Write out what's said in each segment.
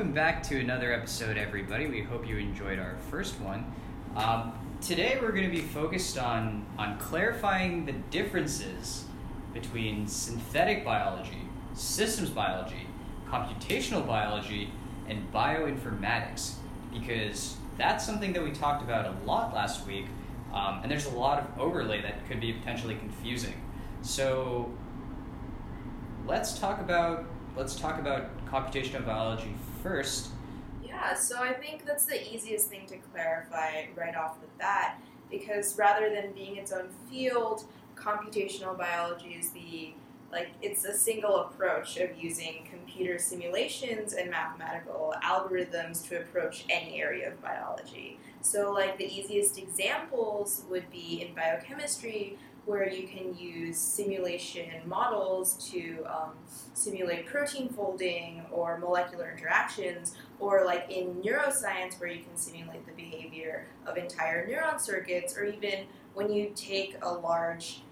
welcome back to another episode, everybody. We hope you enjoyed our first one. Um, today, we're going to be focused on on clarifying the differences between synthetic biology, systems biology, computational biology, and bioinformatics, because that's something that we talked about a lot last week, um, and there's a lot of overlay that could be potentially confusing. So let's talk about let's talk about computational biology first. Yeah, so I think that's the easiest thing to clarify right off the bat because rather than being its own field, computational biology is the like it's a single approach of using computer simulations and mathematical algorithms to approach any area of biology. So like the easiest examples would be in biochemistry where you can use simulation models to um, simulate protein folding or molecular interactions, or like in neuroscience where you can simulate the behavior of entire neuron circuits, or even when you take a large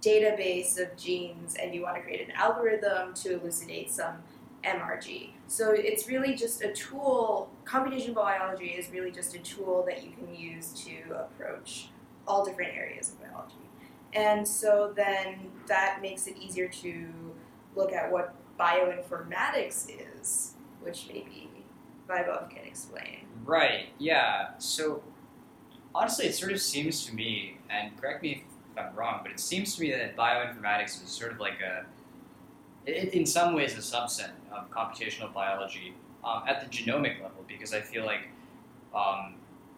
database of genes and you want to create an algorithm to elucidate some MRG. So it's really just a tool, computational biology is really just a tool that you can use to approach all different areas of biology. And so then that makes it easier to look at what bioinformatics is, which maybe Vaibhav can explain. Right, yeah. So honestly, it sort of seems to me, and correct me if I'm wrong, but it seems to me that bioinformatics is sort of like a, in some ways, a subset of computational biology um, at the genomic level, because I feel like um,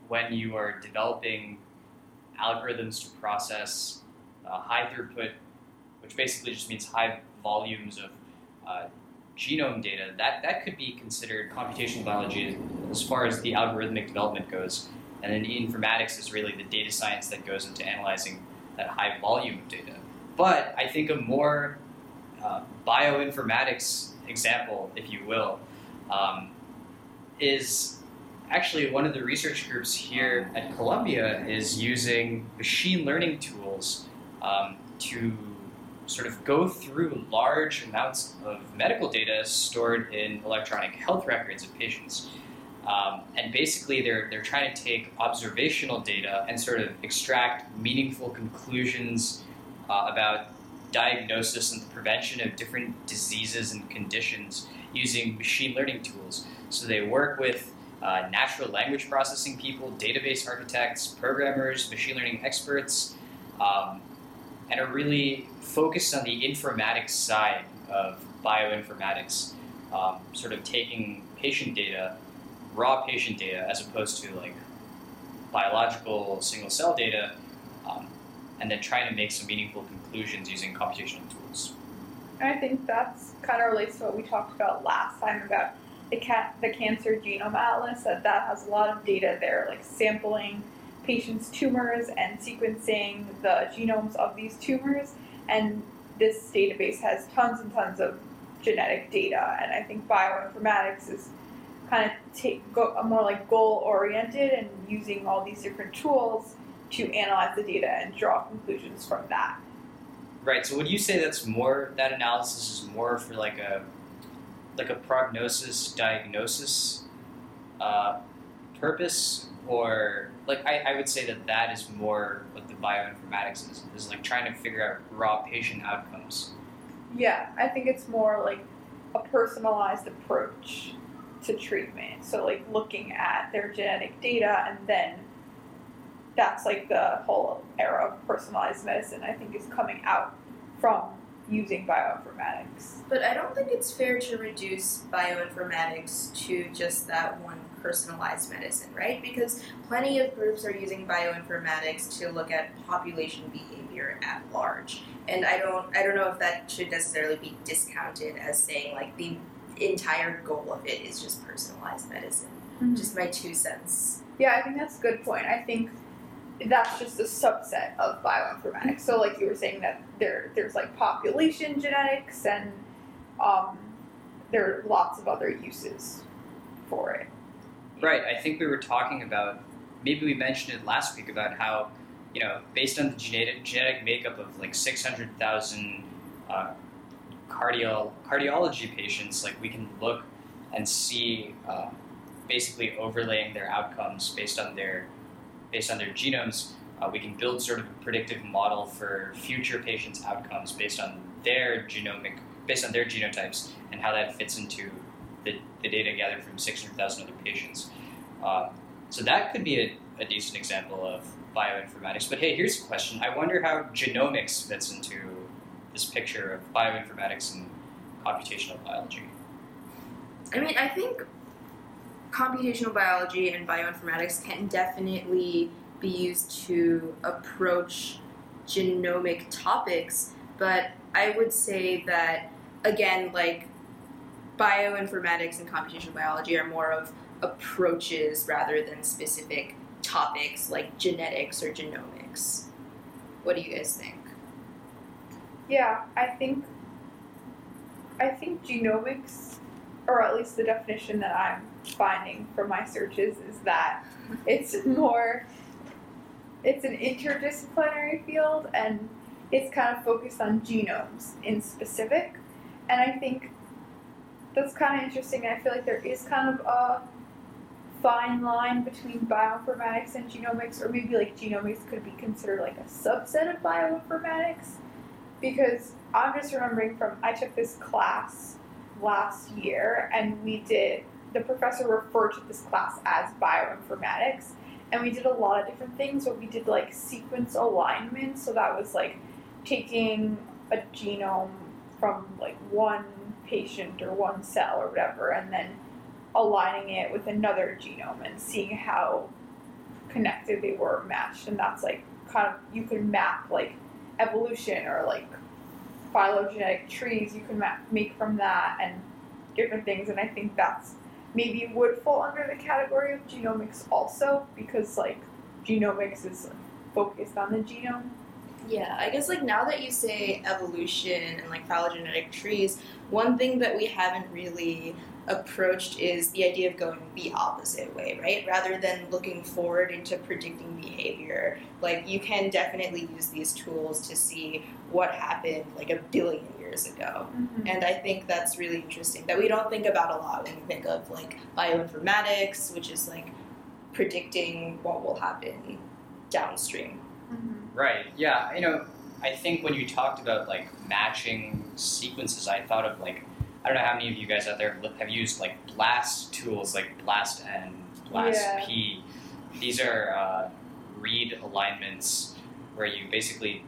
when you are developing algorithms to process uh, high throughput, which basically just means high volumes of uh, genome data, that, that could be considered computational biology as far as the algorithmic development goes. And then informatics is really the data science that goes into analyzing that high volume of data. But I think a more uh, bioinformatics example, if you will, um, is actually one of the research groups here at Columbia is using machine learning tools um, to sort of go through large amounts of medical data stored in electronic health records of patients. Um, and basically, they're, they're trying to take observational data and sort of extract meaningful conclusions uh, about diagnosis and the prevention of different diseases and conditions using machine learning tools. So they work with uh, natural language processing people, database architects, programmers, machine learning experts, um, and are really focused on the informatics side of bioinformatics, um, sort of taking patient data, raw patient data, as opposed to like biological single cell data, um, and then trying to make some meaningful conclusions using computational tools. I think that's kind of relates to what we talked about last time about the, ca- the Cancer Genome Atlas, that that has a lot of data there, like sampling patients' tumors and sequencing the genomes of these tumors. And this database has tons and tons of genetic data. And I think bioinformatics is kind of take go, more like goal oriented and using all these different tools to analyze the data and draw conclusions from that. Right. So would you say that's more that analysis is more for like a like a prognosis diagnosis uh, purpose or like I, I would say that that is more what the bioinformatics is is like trying to figure out raw patient outcomes Yeah, I think it's more like a personalized approach to treatment. So, like looking at their genetic data, and then that's like the whole era of personalized medicine, I think, is coming out from using bioinformatics. But I don't think it's fair to reduce bioinformatics to just that one personalized medicine, right? Because plenty of groups are using bioinformatics to look at population behavior at large. And I don't I don't know if that should necessarily be discounted as saying like the entire goal of it is just personalized medicine. Just my two cents. Yeah, I think that's a good point. I think that's just a subset of bioinformatics. So, like you were saying, that there there's like population genetics, and um, there are lots of other uses for it. Right i think we were talking about maybe we mentioned it last week about how you know based on the genetic genetic makeup of like 600000 uh, cardio cardiology patients, like we can look and see uh, basically overlaying their outcomes based on their based on their genomes. Uh, we can build sort of a predictive model for future patients' outcomes based on their genomic, based on their genotypes, and how that fits into the, the data gathered from 600,000 other patients. Um, so that could be a, a decent example of bioinformatics. But hey, here's a question. I wonder how genomics fits into this picture of bioinformatics and computational biology. I mean, I think computational biology and bioinformatics can definitely be used to approach genomic topics, but I would say that, again, like bioinformatics and computational biology are more of approaches rather than specific topics like genetics or genomics. What do you guys think? Yeah, I think I think genomics, or at least the definition that I'm finding from my searches, is that it's more it's an interdisciplinary field and it's kind of focused on genomes in specific. And I think that's kind of interesting. I feel like there is kind of a fine line between bioinformatics and genomics, or maybe like genomics could be considered like a subset of bioinformatics. Because I'm just remembering from I took this class last year, and we did the professor referred to this class as bioinformatics, and we did a lot of different things. But we did like sequence alignment, so that was like taking a genome from like one patient or one cell or whatever, and then aligning it with another genome and seeing how connected they were matched. And that's like kind of you can map like evolution or like phylogenetic trees you can map, make from that and different things. And I think that's maybe would fall under the category of genomics also because like genomics is focused on the genome. Yeah, I guess like now that you say evolution and like phylogenetic trees, one thing that we haven't really approached is the idea of going the opposite way, right? Rather than looking forward into predicting behavior. Like you can definitely use these tools to see what happened like a billion years ago. Mm-hmm. And I think that's really interesting that we don't think about a lot when we think of like bioinformatics, which is like predicting what will happen downstream. Right. Yeah. You know, I think when you talked about like matching sequences, I thought of like I don't know how many of you guys out there have used like BLAST tools like BLAST N, BLAST Yeah. P. These are uh, read alignments where you basically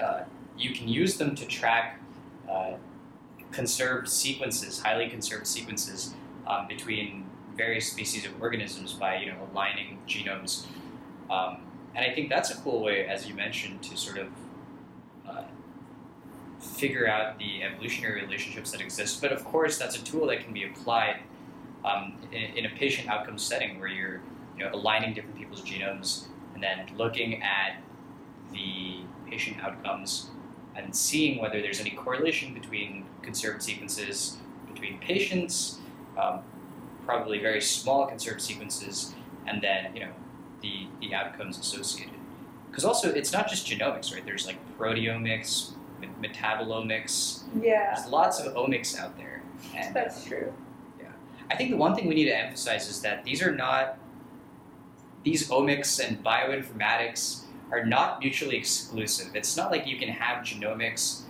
uh, you can use them to track uh, conserved sequences, highly conserved sequences um, between various species of organisms by you know aligning genomes. Um, and I think that's a cool way, as you mentioned, to sort of uh, figure out the evolutionary relationships that exist. But of course, that's a tool that can be applied um, in, in a patient outcome setting where you're you know, aligning different people's genomes and then looking at the patient outcomes and seeing whether there's any correlation between conserved sequences between patients, um, probably very small conserved sequences, and then you know the the outcomes associated. Because also it's not just genomics, right? There's like proteomics, me- metabolomics. Yeah, There's lots of omics out there, and that's true. Yeah. I think the one thing we need to emphasize is that these are not these omics and bioinformatics are not mutually exclusive. It's not like you can have genomics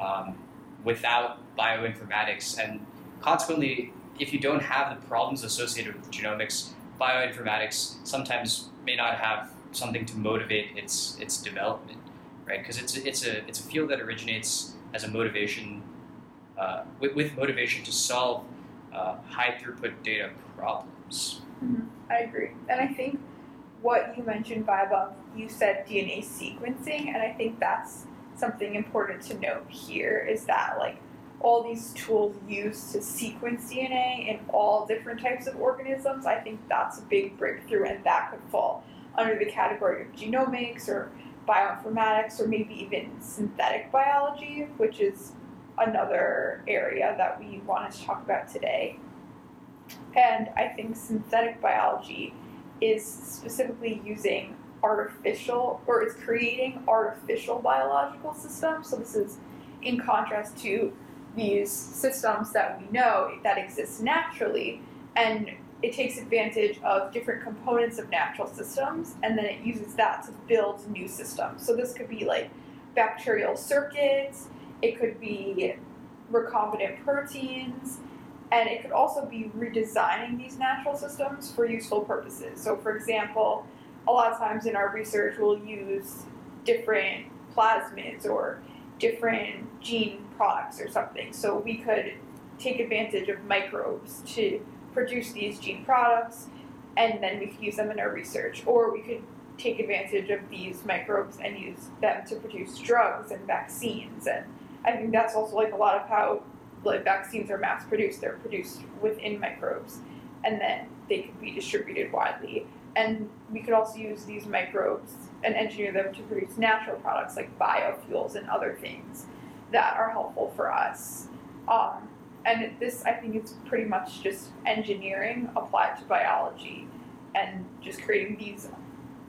um, without bioinformatics, and consequently, if you don't have the problems associated with genomics, bioinformatics sometimes may not have something to motivate its its development, right? Because it's it's a it's a field that originates as a motivation uh, with, with motivation to solve uh, high throughput data problems. I agree. And I think what you mentioned, Vibe, you said DNA sequencing, and I think that's something important to note here is that like all these tools used to sequence DNA in all different types of organisms, I think that's a big breakthrough and that could fall under the category of genomics or bioinformatics or maybe even synthetic biology, which is another area that we wanted to talk about today. And I think synthetic biology is specifically using artificial or is creating artificial biological systems. So this is in contrast to these systems that we know that exist naturally, and it takes advantage of different components of natural systems, and then it uses that to build new systems. So this could be like bacterial circuits, it could be recombinant proteins, and it could also be redesigning these natural systems for useful purposes. So, for example, a lot of times in our research, we'll use different plasmids or different gene products or something. So, we could take advantage of microbes to produce these gene products, and then we could use them in our research. Or we could take advantage of these microbes and use them to produce drugs and vaccines. And I think that's also like a lot of how like vaccines are mass produced. They're produced within microbes, and then they could be distributed widely. And we could also use these microbes and engineer them to produce natural products like biofuels and other things that are helpful for us. Um, and this, I think, is pretty much just engineering applied to biology and just creating these,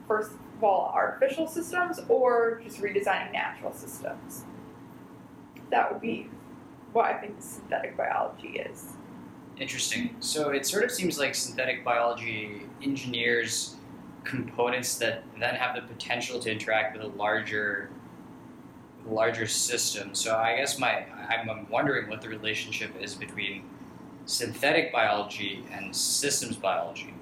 first of all, artificial systems or just redesigning natural systems. That would be what I think synthetic biology is. Interesting. So it sort of seems like synthetic biology engineers components that then have the potential to interact with a larger larger system. So I guess my I'm, wondering what the relationship is between synthetic biology and systems biology.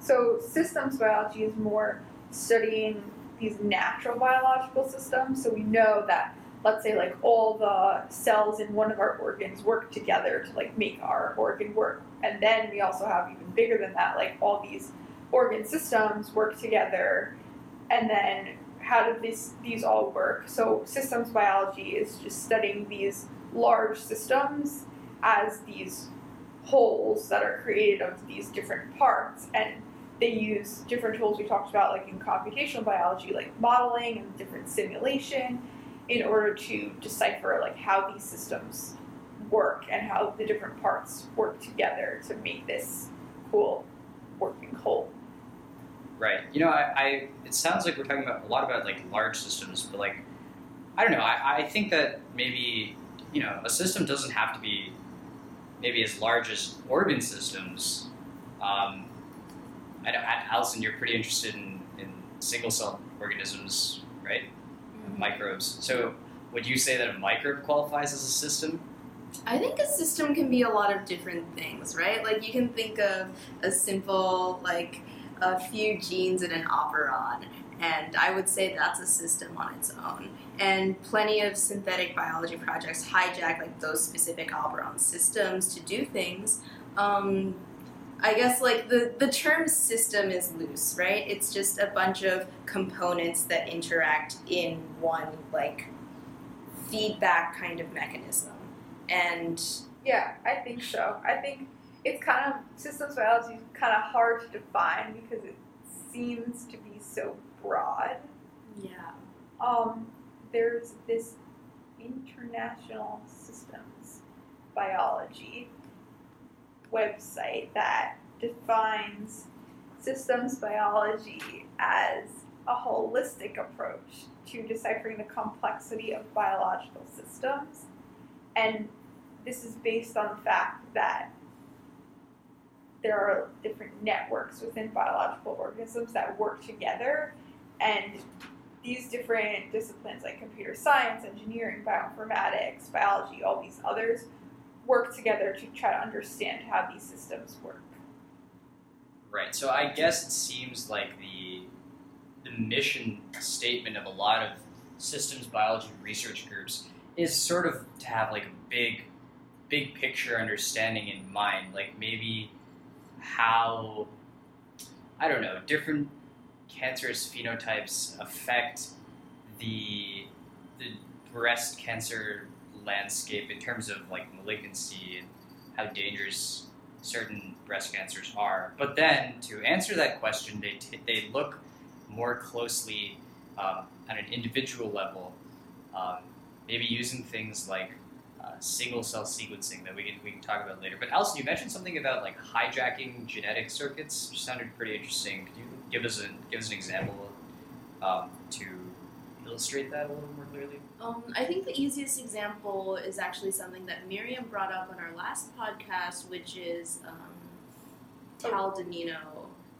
So systems biology is more studying these natural biological systems. So we know that let's say like all the cells in one of our organs work together to like make our organ work. And then we also have even bigger than that, like all these organ systems work together. And then how do these these all work? So systems biology is just studying these large systems as these wholes that are created of these different parts and they use different tools we talked about like in computational biology like modeling and different simulation in order to decipher like how these systems work and how the different parts work together to make this cool working whole. Right. You know, I, I it sounds like we're talking about a lot about like large systems, but like I don't know. I, I think that maybe you know a system doesn't have to be maybe as large as organ systems. Um, I know, Allison, you're pretty interested in, in single cell organisms, right? microbes. So, would you say that a microbe qualifies as a system? I think a system can be a lot of different things, right? Like you can think of a simple, like a few genes in an operon, and I would say that's a system on its own. And plenty of synthetic biology projects hijack like those specific operon systems to do things. Um, I guess like the, the term system is loose, right? It's just a bunch of components that interact in one like feedback kind of mechanism. And yeah, I think so. I think it's kind of systems biology is kind of hard to define because it seems to be so broad. Yeah. Um, there's this international systems biology website that defines systems biology as a holistic approach to deciphering the complexity of biological systems. And this is based on the fact that there are different networks within biological organisms that work together. And these different disciplines like computer science, engineering, bioinformatics, biology, all these others work together to try to understand how these systems work. Right. So I guess it seems like the the mission statement of a lot of systems biology research groups is sort of to have like a big big picture understanding in mind, like maybe how I don't know, different cancerous phenotypes affect the the breast cancer landscape in terms of like malignancy and how dangerous certain breast cancers are. But then to answer that question, they, t- they look more closely um, at an individual level, um, maybe using things like uh, single cell sequencing that we can, we can talk about later. But Allison, you mentioned something about like hijacking genetic circuits, which sounded pretty interesting. Could you give us, a, give us an example um, to illustrate that a little more clearly? Um, I think the easiest example is actually something that Miriam brought up on our last podcast, which is um, Oh. Tal Danino.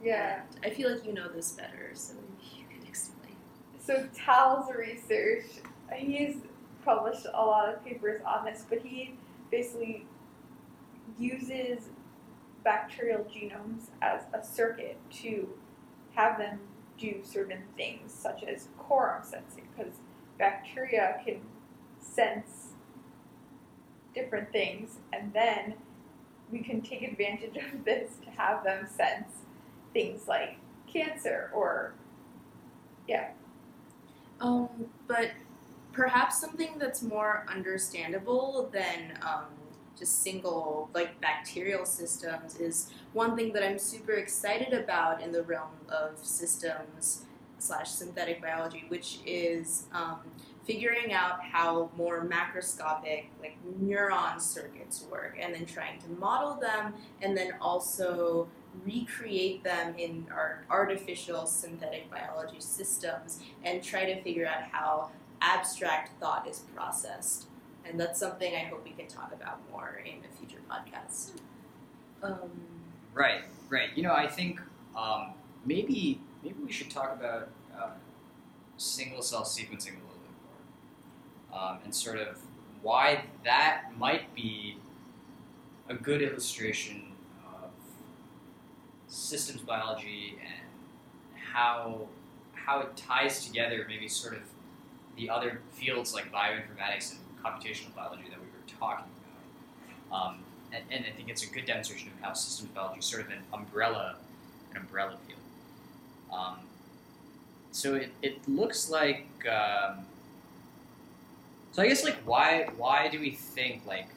Yeah. I feel like you know this better, so you can explain. So Tal's research, he's published a lot of papers on this, but he basically uses bacterial genomes as a circuit to have them do certain things, such as quorum sensing, because bacteria can sense different things, and then we can take advantage of this to have them sense things like cancer or yeah. Um, but perhaps something that's more understandable than um, just single like bacterial systems is one thing that I'm super excited about in the realm of systems slash synthetic biology, which is um, figuring out how more macroscopic like neuron circuits work, and then trying to model them, and then also recreate them in our artificial synthetic biology systems and try to figure out how abstract thought is processed. And that's something I hope we can talk about more in a future podcast. Um, Right, right. You know, I think um, maybe maybe we should talk about uh, single cell sequencing a little bit more, um, and sort of why that might be a good illustration of systems biology and how how it ties together maybe sort of the other fields like bioinformatics and computational biology that we were talking about. Um, and, and I think it's a good demonstration of how systems biology is sort of an umbrella, an umbrella field. Um, so it, it looks like. Um, so I guess like why why do we think like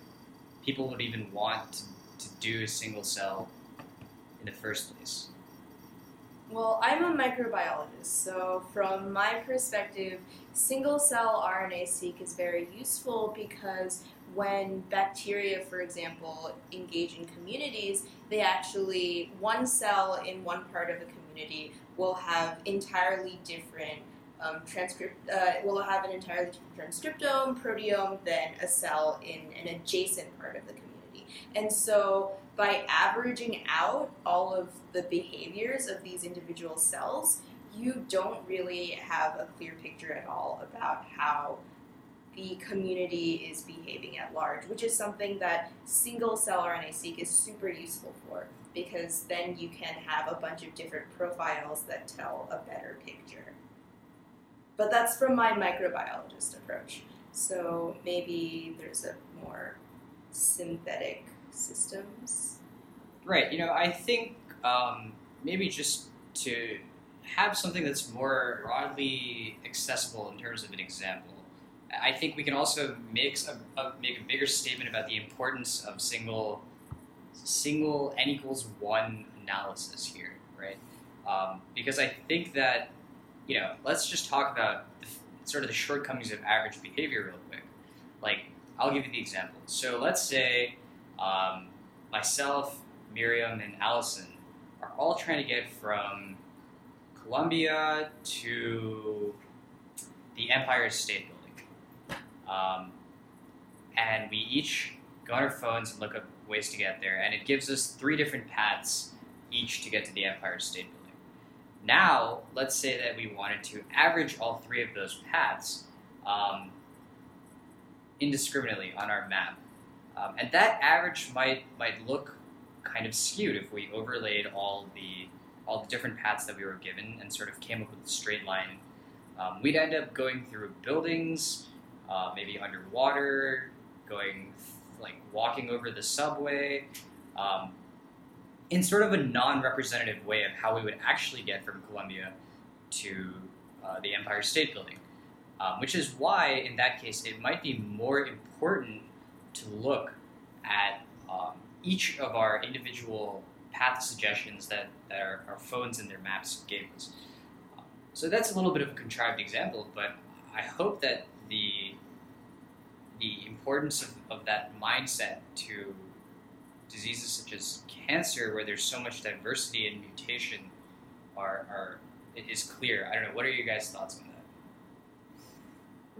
people would even want to, to do a single cell in the first place? Well, I'm a microbiologist, so from my perspective, single cell RNA seq is very useful because when bacteria, for example, engage in communities, they actually, one cell in one part of the community will have entirely different um, transcript, uh, will have an entirely different transcriptome, proteome than a cell in an adjacent part of the community. And so by averaging out all of the behaviors of these individual cells, you don't really have a clear picture at all about how the community is behaving at large, which is something that single cell RNA-seq is super useful for because then you can have a bunch of different profiles that tell a better picture. But that's from my microbiologist approach. So maybe there's a more synthetic systems. Right. You know, I think um, maybe just to have something that's more broadly accessible in terms of an example. I think we can also make a, a make a bigger statement about the importance of single single n equals one analysis here, right? Um, because I think that you know, let's just talk about the, sort of the shortcomings of average behavior real quick. Like, I'll give you the example. So let's say um, myself, Miriam, and Allison are all trying to get from Columbia to the Empire State Building. Um, and we each go on our phones and look up ways to get there, and it gives us three different paths each to get to the Empire State Building. Now, let's say that we wanted to average all three of those paths um, indiscriminately on our map. Um, and that average might might look kind of skewed if we overlaid all the all the different paths that we were given and sort of came up with a straight line. Um, we'd end up going through buildings, uh, maybe underwater, going like walking over the subway, um, in sort of a non-representative way of how we would actually get from Columbia to uh, the Empire State Building. Um, which is why, in that case, it might be more important to look at um, each of our individual path suggestions that, that our, our phones and their maps gave us. So that's a little bit of a contrived example, but I hope that the the importance of, of that mindset to diseases such as cancer, where there's so much diversity and mutation, are, are is clear. I don't know. What are your guys' thoughts on?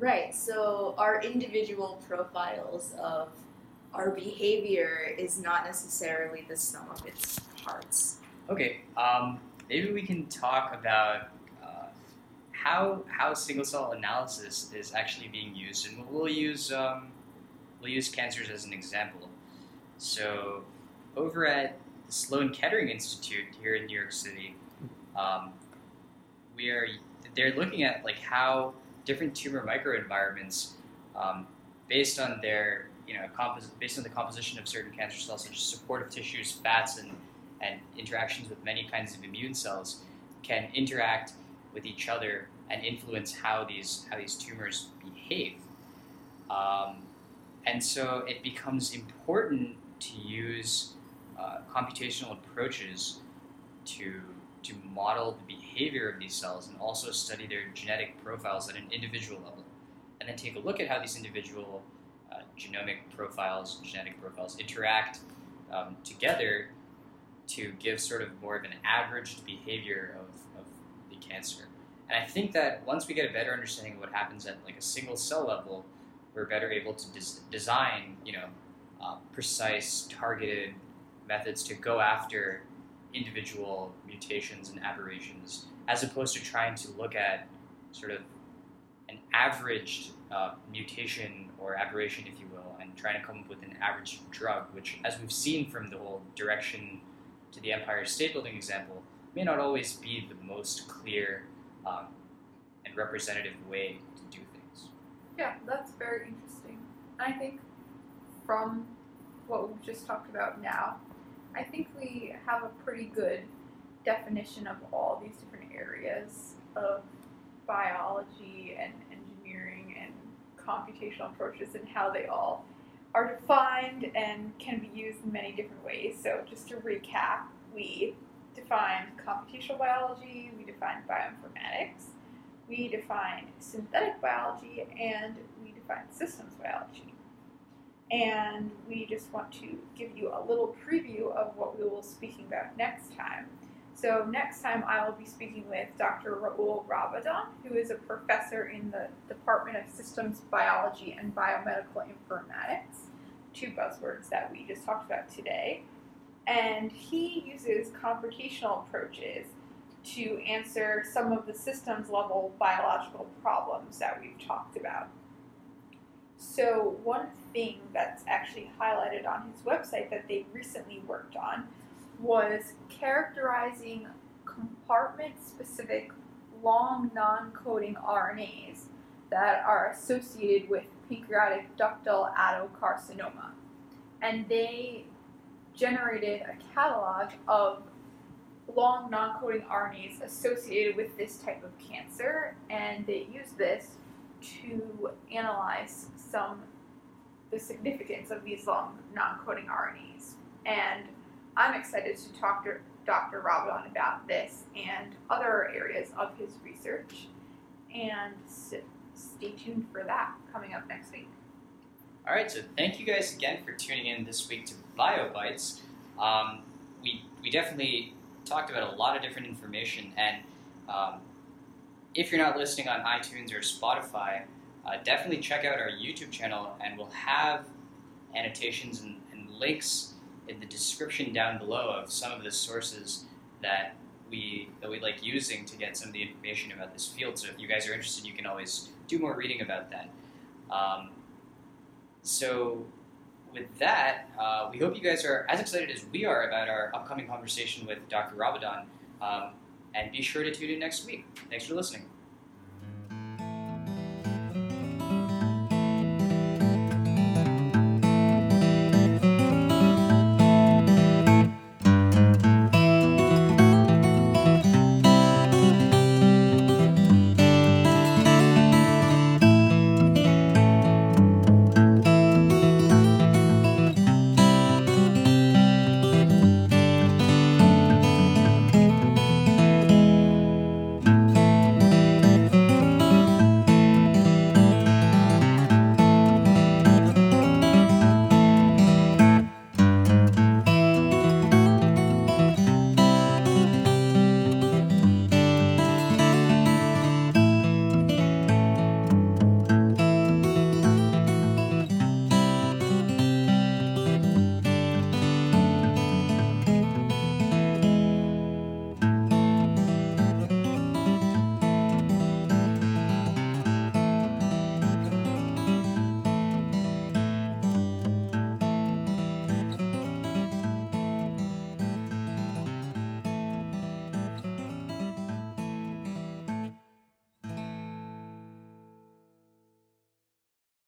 Right. So our individual profiles of our behavior is not necessarily the sum of its parts. Okay, um, maybe we can talk about uh, how how single cell analysis is actually being used, and we'll use um, we'll use cancers as an example. So, over at the Sloan Kettering Institute here in New York City, um, we are they're looking at like how different tumor microenvironments, um, based on their you know compos- based on the composition of certain cancer cells, such as supportive tissues, fats, and and interactions with many kinds of immune cells, can interact with each other and influence how these how these tumors behave. Um, and so it becomes important to use uh, computational approaches to to model the behavior of these cells and also study their genetic profiles at an individual level, and then take a look at how these individual uh, genomic profiles, genetic profiles interact um, together to give sort of more of an averaged behavior of, of the cancer. And I think that once we get a better understanding of what happens at like a single cell level, we're better able to des- design, you know, uh, precise, targeted methods to go after individual mutations and aberrations, as opposed to trying to look at sort of an averaged uh, mutation or aberration, if you will, and trying to come up with an average drug, which, as we've seen from the whole direction to the Empire State Building example, may not always be the most clear um, and representative way to do things. Yeah, that's very interesting. I think from what we've just talked about now, I think we have a pretty good definition of all these different areas of biology and engineering and computational approaches and how they all are defined and can be used in many different ways. So, just to recap, we defined computational biology, we defined bioinformatics, we defined synthetic biology, and we defined systems biology. And we just want to give you a little preview of what we will be speaking about next time. So next time I will be speaking with Dr. Raul Rabadan, who is a professor in the Department of Systems Biology and Biomedical Informatics, two buzzwords that we just talked about today. And he uses computational approaches to answer some of the systems level biological problems that we've talked about. So, one thing that's actually highlighted on his website that they recently worked on was characterizing compartment specific long non coding RNAs that are associated with pancreatic ductal adenocarcinoma. And they generated a catalog of long non coding RNAs associated with this type of cancer, and they used this to analyze some the significance of these long non coding RNAs. And I'm excited to talk to Dr. Rabadan about this and other areas of his research. And stay tuned for that coming up next week. All right, so thank you guys again for tuning in this week to BioBytes. Um, we, we definitely talked about a lot of different information, and um, if you're not listening on iTunes or Spotify, uh, definitely check out our YouTube channel, and we'll have annotations and, and links in the description down below of some of the sources that we that we like using to get some of the information about this field. So if you guys are interested, you can always do more reading about that. Um, so with that, uh, we hope you guys are as excited as we are about our upcoming conversation with Dr. Rabadan. Um, and be sure to tune in next week. Thanks for listening.